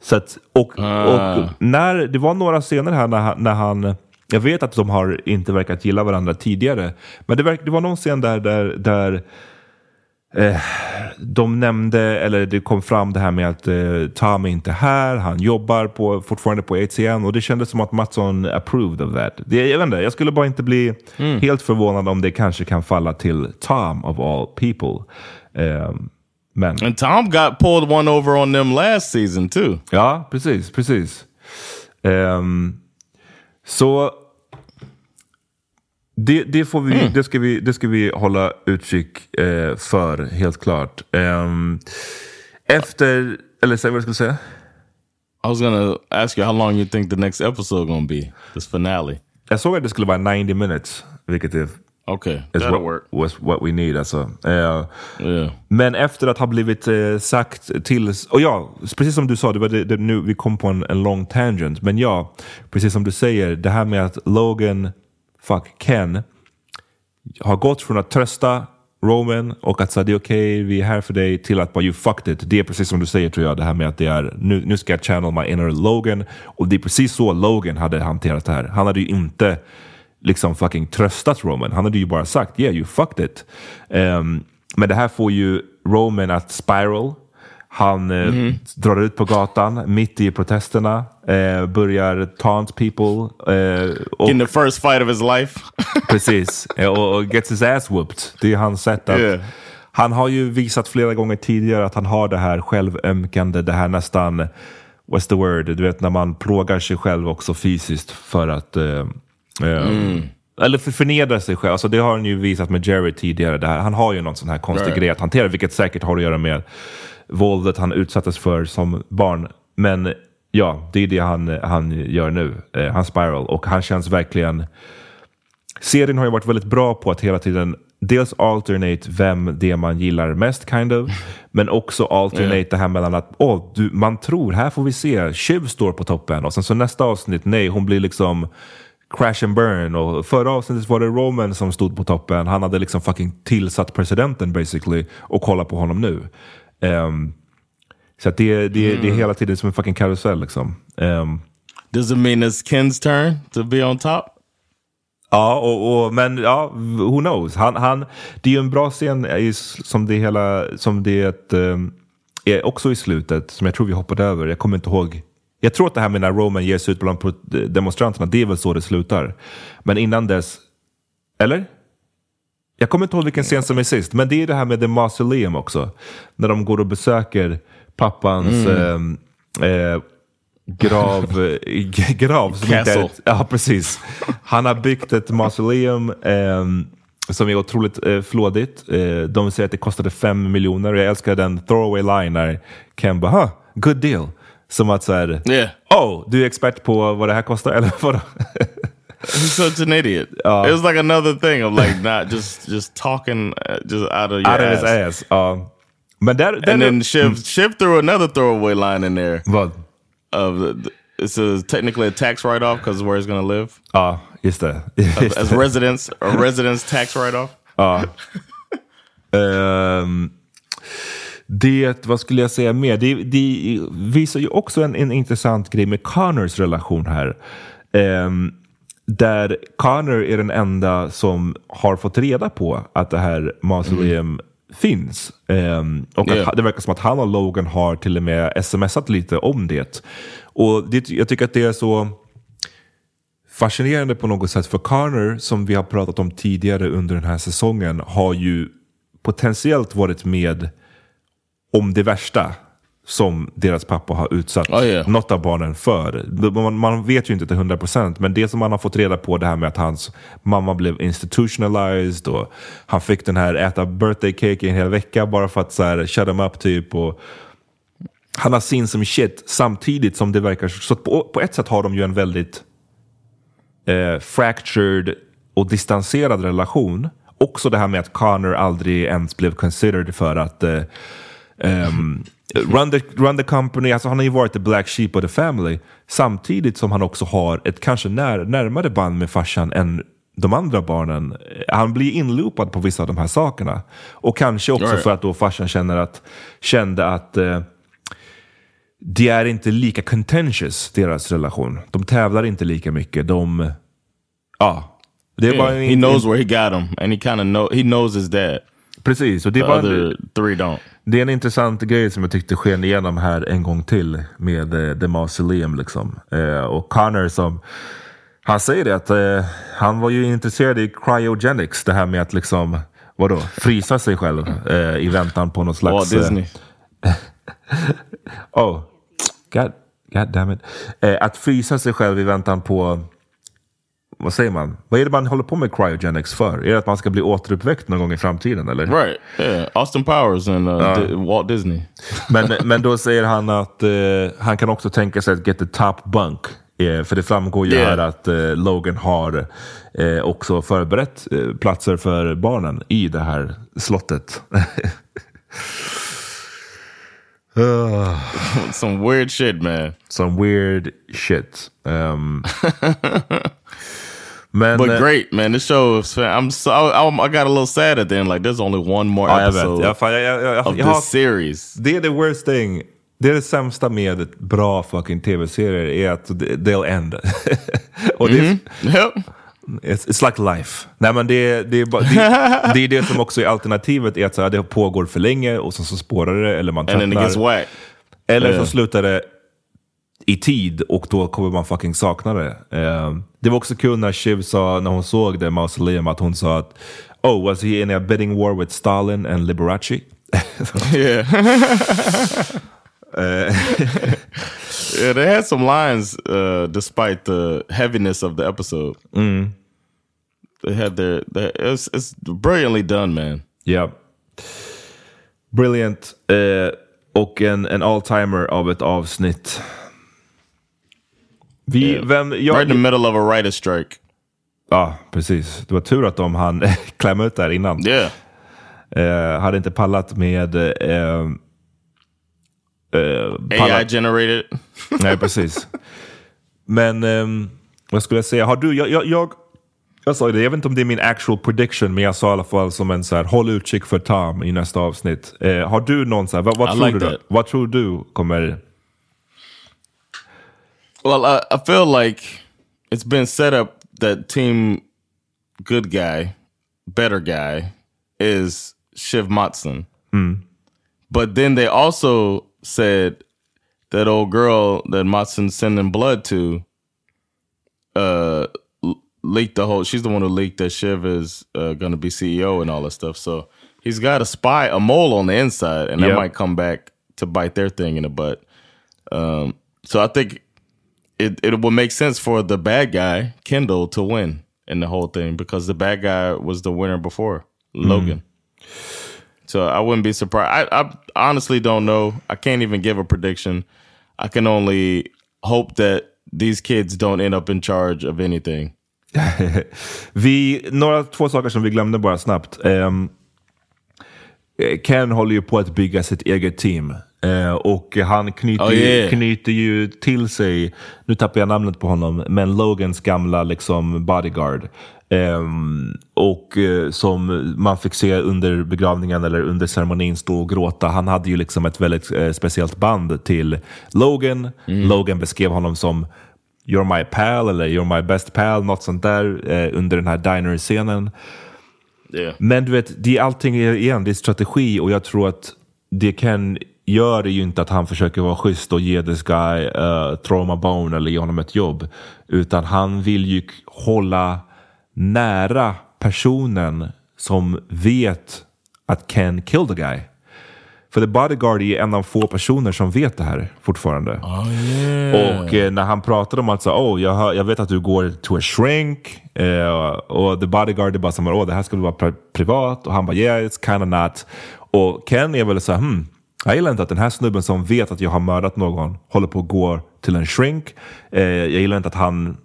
Så att, och, och när, det var några scener här när när han jag vet att de har inte verkat gilla varandra tidigare, men det, verk, det var någon scen där, där, där eh, de nämnde, eller det kom fram det här med att eh, Tom är inte här, han jobbar på, fortfarande på ATN och det kändes som att Mattsson approved of that. Det, jag, vet inte, jag skulle bara inte bli helt förvånad om det kanske kan falla till Tom of all people. Eh, men... And Tom got pulled one over on them last season too. Ja, precis, precis. Ehm, så det, det, får vi, det, ska vi, det ska vi hålla utkik eh, för, helt klart. Ehm, efter, eller säg vad du skulle säga? I was gonna ask you how long you think the next episode gonna be. This finale. Jag såg att det skulle vara 90 minutes, vilket är Okay, is that'll what, work. was what we need alltså. Eh, Yeah. Men efter att ha blivit eh, sagt till, och ja, precis som du sa, det var det, det, nu vi kom på en, en lång tangent, men ja, precis som du säger, det här med att Logan, fuck Ken, har gått från att trösta Roman och att säga det är okej, vi är här för dig, till att bara you fucked it. Det är precis som du säger tror jag, det här med att det är, nu, nu ska jag channel my inner Logan. Och det är precis så Logan hade hanterat det här. Han hade ju inte liksom fucking tröstat Roman. Han hade ju bara sagt yeah you fucked it. Um, men det här får ju Roman att spiral. Han eh, drar ut på gatan mitt i protesterna, eh, börjar taunt people. Eh, och, In the first fight of his life. Precis, Eh, och, och gets his ass whooped. Det är hans sätt att... Yeah. Han har ju visat flera gånger tidigare att han har det här självömkande, det här nästan, what's the word, du vet när man plågar sig själv också fysiskt för att eh, eh, Eller för förnedra sig själv. Alltså det har han ju visat med Jerry tidigare. Det här, han har ju någon sån här konstig Right. grej att hantera, vilket säkert har att göra med våldet han utsattes för som barn. Men ja, det är det han, han gör nu. Eh, han spiral. Och han känns verkligen... Serien har ju varit väldigt bra på att hela tiden dels alternate vem det man gillar mest kind of. Men också alternate det här mellan att åh, du, man tror, här får vi se, Shiv står på toppen. Och sen så nästa avsnitt, nej, hon blir liksom crash and burn. Och förra avsnittet var det Roman som stod på toppen. Han hade liksom fucking tillsatt presidenten basically. Och kolla på honom nu. Ehm, så att det, det, det är hela tiden som en fucking karusell liksom. Ehm, Does it mean it's Ken's turn to be on top? Ja, och, och, men ja, who knows. Han, han, det är ju en bra scen som det hela, som det um, är också i slutet, som jag tror vi hoppade över. Jag kommer inte ihåg. Jag tror att det här med när Roman ger sig ut bland demonstranterna, det är väl så det slutar. Men innan dess, eller? Jag kommer inte ihåg vilken scen som är sist, men det är det här med The Mausoleum också. När de går och besöker pappans ehm, eh, grav, eh, grav som inte är Castle. ett, Ja, precis. Han har byggt ett mausoleum ehm, som är otroligt eh, flådigt. Eh, de säger att det kostade fem miljoner och jag älskar den throwaway line när Ken bara, huh, good deal. Som att så här, Yeah. oh, du är expert på vad det här kostar? Eller vadå? He's such an idiot. it was like another thing of like not just just talking uh, just out of your Out of ass. his ass. Ja. Men där, där And then Shiv Shiv threw another throwaway line in there Vad? of the, the- it's a, technically a tax write off because where he's gonna live Ja, just det. Just as det. residence a residence tax write off. Ja. Ehm, det, vad skulle jag säga mer? Det, det visar ju också en, en intressant grej med Connors relation här. Um, där Connor är den enda som har fått reda på att det här mausoleum mm. finns. Um, och yeah. att det verkar som att han och Logan har till och med smsat lite om det. Och det, jag tycker att det är så fascinerande på något sätt. För Connor, som vi har pratat om tidigare under den här säsongen, har ju potentiellt varit med om det värsta som deras pappa har utsatt oh, yeah. något av barnen för. Man, man, vet ju inte till hundra procent, men det som man har fått reda på det här med att hans mamma blev institutionalized och han fick den här äta birthday cake en hel vecka bara för att så här, shut him up typ. Och han har sin som shit samtidigt som det verkar... Så på, på ett sätt har de ju en väldigt eh, fractured och distanserad relation. Också det här med att Connor aldrig ens blev considered för att eh, um, run, the, run the company. Alltså han har ju varit the black sheep of the family. Samtidigt som han också har ett kanske när, närmare band med farsan än de andra barnen. Han blir inloopad på vissa av de här sakerna. Och kanske också right. för att då farsan känner att, kände att uh, det är inte lika contentious, deras relation. De tävlar inte lika mycket. De... Ja. Det är yeah, bara en, he knows where he got him and he kind of know, he knows his dad. Precis. Och det, The var other three don't. Det är en intressant grej som jag tyckte sken igenom här en gång till med uh, The Mausoleum. Liksom. Uh, och Connor som han säger det att uh, han var ju intresserad i cryogenics. Det här med att liksom, vadå, frysa sig själv i väntan på något slags... Walt Disney. oh, God, God damn it. att frysa sig själv i väntan på vad säger man? Vad är det man håller på med cryogenics för? Är det att man ska bli återuppväckt någon gång i framtiden? Eller? Right, yeah. Austin Powers and uh, uh. Walt Disney. men, men då säger han att uh, han kan också tänka sig att get the top bunk. Yeah, för det framgår ju yeah. här att uh, Logan har uh, också förberett platser för barnen i det här slottet. Some weird shit man. Some weird shit. Um, Men, But uh, great man, this show I'm so I, I got a little sad at the end. Like there's only one more ja, episode jag fan, jag, jag, of this series. Det är the worst thing. Det är det sämsta med bra fucking tv-serier är att they'll end. Och det, mm -hmm. yep. It's, it's, like life. Nej, men det, det, det, det, det är det som också är alternativet, är att så här, det pågår för länge och sen så spårar det eller man tröttnar. Eller yeah. så slutar det i tid och då kommer man fucking sakna det. Uh, det var också kul när Shiv sa, när hon såg det mausoleum, att hon sa att Oh, was he in a bidding war with Stalin and Liberace? yeah. uh, yeah, they had some lines uh, despite the heaviness of the episode. Mm. They had their, their it's, it's brilliantly done man. Yeah. Brilliant. Uh, och en, en all-timer av ett avsnitt. Vi, yeah. vem, jag, right in the middle of a writer strike. Ja, precis. Det var tur att de hann klämma ut där innan. Yeah. Uh, hade inte pallat med... Uh, uh, AI generated. Nej, precis. Men um, vad skulle jag säga? Har du, jag, jag, jag, jag sa det, jag vet inte om det är min actual prediction, men jag sa i alla fall som en så här, håll utkik för Tom i nästa avsnitt. har du någon så här, vad, vad tror like du? Vad tror du kommer Well, I, I feel like it's been set up that team good guy, better guy is Shiv Matson. Mm. But then they also said that old girl that Matson sending blood to uh leaked the whole she's the one who leaked that Shiv is uh, gonna be CEO and all that stuff. So he's got a spy, a mole on the inside, and yep. that might come back to bite their thing in the butt. Um, so I think it it will make sense for the bad guy Kendall to win in the whole thing because the bad guy was the winner before Logan. Mm. So I wouldn't be surprised. I, I honestly don't know. I can't even give a prediction. I can only hope that these kids don't end up in charge of anything. vi, några två saker som vi glömde bara snabbt. Um, Ken håller ju på att bygga sitt eget team. Eh, och han knyter, Oh, ju, yeah. knyter ju till sig, nu tappar jag namnet på honom, men Logans gamla liksom bodyguard. Ehm, och eh, som man fick se under begravningen eller under ceremonin stå och gråta. Han hade ju liksom ett väldigt eh, speciellt band till Logan. Logan beskrev honom som You're my pal eller You're my best pal, något sånt där eh, under den här diner-scenen. Yeah. Men du vet, det är allting igen, det är strategi och jag tror att det Ken gör är ju inte att han försöker vara schysst och ge this guy uh, throw him a bone eller ge honom ett jobb. Utan han vill ju hålla nära personen som vet att Ken killed the guy. För The Bodyguard är en av få personer som vet det här fortfarande. Och eh, när han pratade om att så, oh, jag, hör- jag vet att du går to a shrink eh, och The Bodyguard är bara som oh, det här skulle vara pri- privat och han bara yeah it's kind of not. Och Ken är väl så här, hmm, jag gillar inte att den här snubben som vet att jag har mördat någon håller på att gå till en shrink. Eh, jag gillar inte att han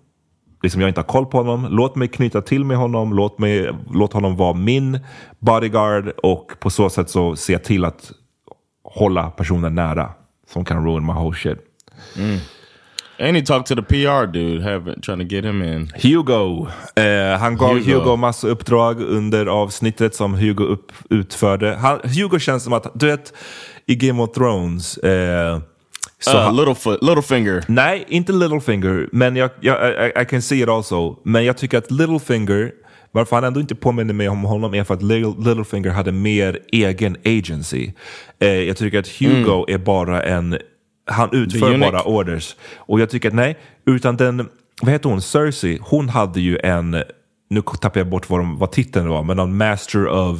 liksom jag inte har koll på honom. Låt mig knyta till med honom. Låt, mig, låt honom vara min bodyguard och på så sätt så se till att hålla personen nära som kan ruin my whole shit. And he talked to the PR dude, having trying to get him in. Hugo. Eh, han gav Hugo. Hugo. massa uppdrag under avsnittet som Hugo upp, utförde. Han, Hugo känns som att, du vet, i Game of Thrones. Eh, så uh, Littlefoot, Littlefinger. Nej, inte Littlefinger, men jag, jag, I, I can see it also. Men jag tycker att Littlefinger, varför han ändå inte påminner mig om honom är för att Little, Littlefinger hade mer egen agency. Eh, jag tycker att Hugo är bara en, han utför bara orders. Och jag tycker att nej, utan den, vad heter hon, Cersei, hon hade ju en, nu tappar jag bort vad, de, vad titeln var, men någon master of,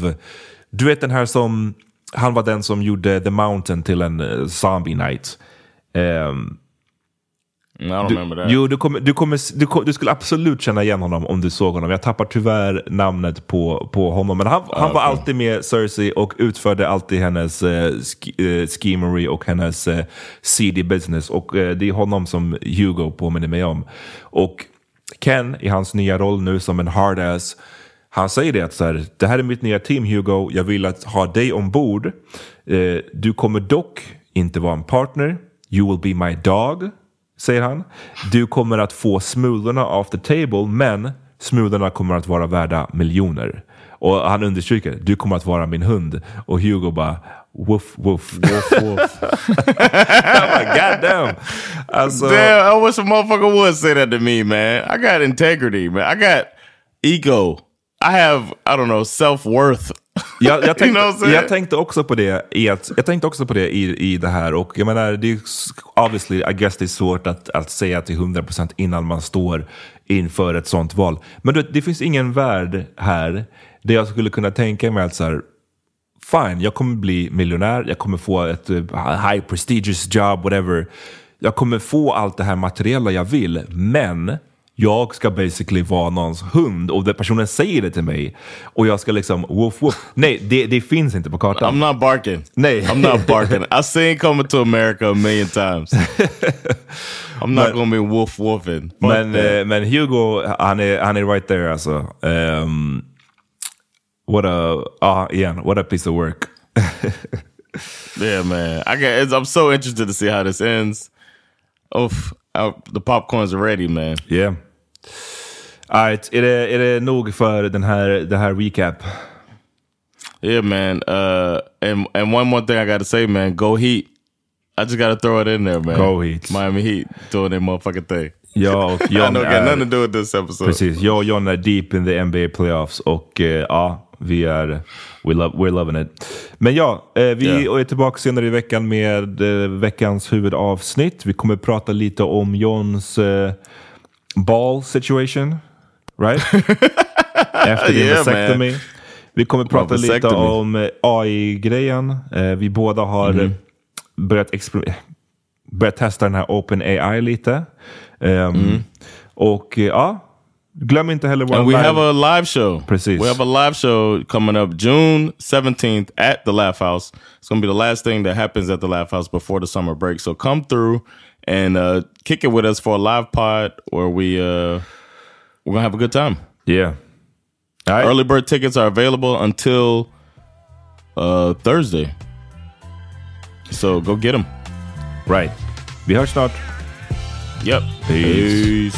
du vet den här som, han var den som gjorde The Mountain till en eh, zombie night. Ehm, I don't du. Jo, du, kommer, du, kommer, du, kom- du skulle absolut känna igen honom om du såg honom. Jag tappar tyvärr namnet på, på honom. Men han, han var alltid med Cersei och utförde alltid hennes eh, sk, schemery och hennes eh, seedy business. Och eh, det är honom som Hugo påminner mig om. Och Ken i hans nya roll nu som en hard ass. Han säger det att så här, det här är mitt nya team Hugo. Jag vill att ha dig ombord. Eh, du kommer dock inte vara en partner. You will be my dog säger han. Du kommer att få smulorna off the table, men smulorna kommer att vara värda miljoner. Och han understryker, du kommer att vara min hund. Och Hugo bara, woof woof. woof, woof. I'm like, God damn. Alltså, Damn, I wish a motherfucker would say that to me, man. I got integrity, man. I got ego. I have, I don't know, self-worth. jag, jag, You tänkte, know I'm saying? jag tänkte också på det i, att, jag tänkte också på det i, i det här. Och jag menar, det är obviously, I guess det är svårt att, att säga till 100% innan man står inför ett sånt val. Men du vet, det finns ingen värld här där jag skulle kunna tänka mig att så här, fine, jag kommer bli miljonär, jag kommer få ett eh, high prestigious job, whatever. Jag kommer få allt det här materiella jag vill, men jag ska basically vara någons hund och den personen säger det till mig och jag ska liksom woof woof. Nej, det, det finns inte på kartan. I'm not barking. Nej. I'm not barking. I seen coming to America a million times. I'm not Men- gonna be wolf woofing. Men, eh, men Hugo, han är, han är right there alltså. Um, what a, ah, igen, what a piece of work. Yeah, man. I. It's, I'm so interested to see how this ends. Oof, I, the popcorns are ready, man. Yeah. Alright, är det, är det nog för den här, det här recap? Yeah, man. Uh, and and one more thing I got to say, man. Go Heat. I just got to throw it in there, man. Go Heat. Miami Heat doing their motherfucking thing. Jag och I John know got nothing to do with this episode. precis, jag och John är deep in the NBA playoffs och eh, ja, vi är, we love, we're loving it. Men ja, eh, vi Yeah. är tillbaka senare i veckan med eh, veckans huvudavsnitt. Vi kommer prata lite om Johns eh, ball situation, right? Efter din Yeah, vasectomy. man. Vi kommer prata lite om eh, AI-grejen. Eh, vi båda har Mhm. eh, börjat, exper- börjat testa den här OpenAI lite. Ehm, Och eh, ja, glöm inte heller vår. And we live- have a live show. Precis. We have a live show coming up June 17th at the Laugh House. It's going to be the last thing that happens at the Laugh House before the summer break. So come through and uh, kick it with us for a live pod where we uh, we're going to have a good time. Yeah. All right. Early bird tickets are available until uh, Thursday. So go get them. Right. Vi hörs snart. Yep. Peace.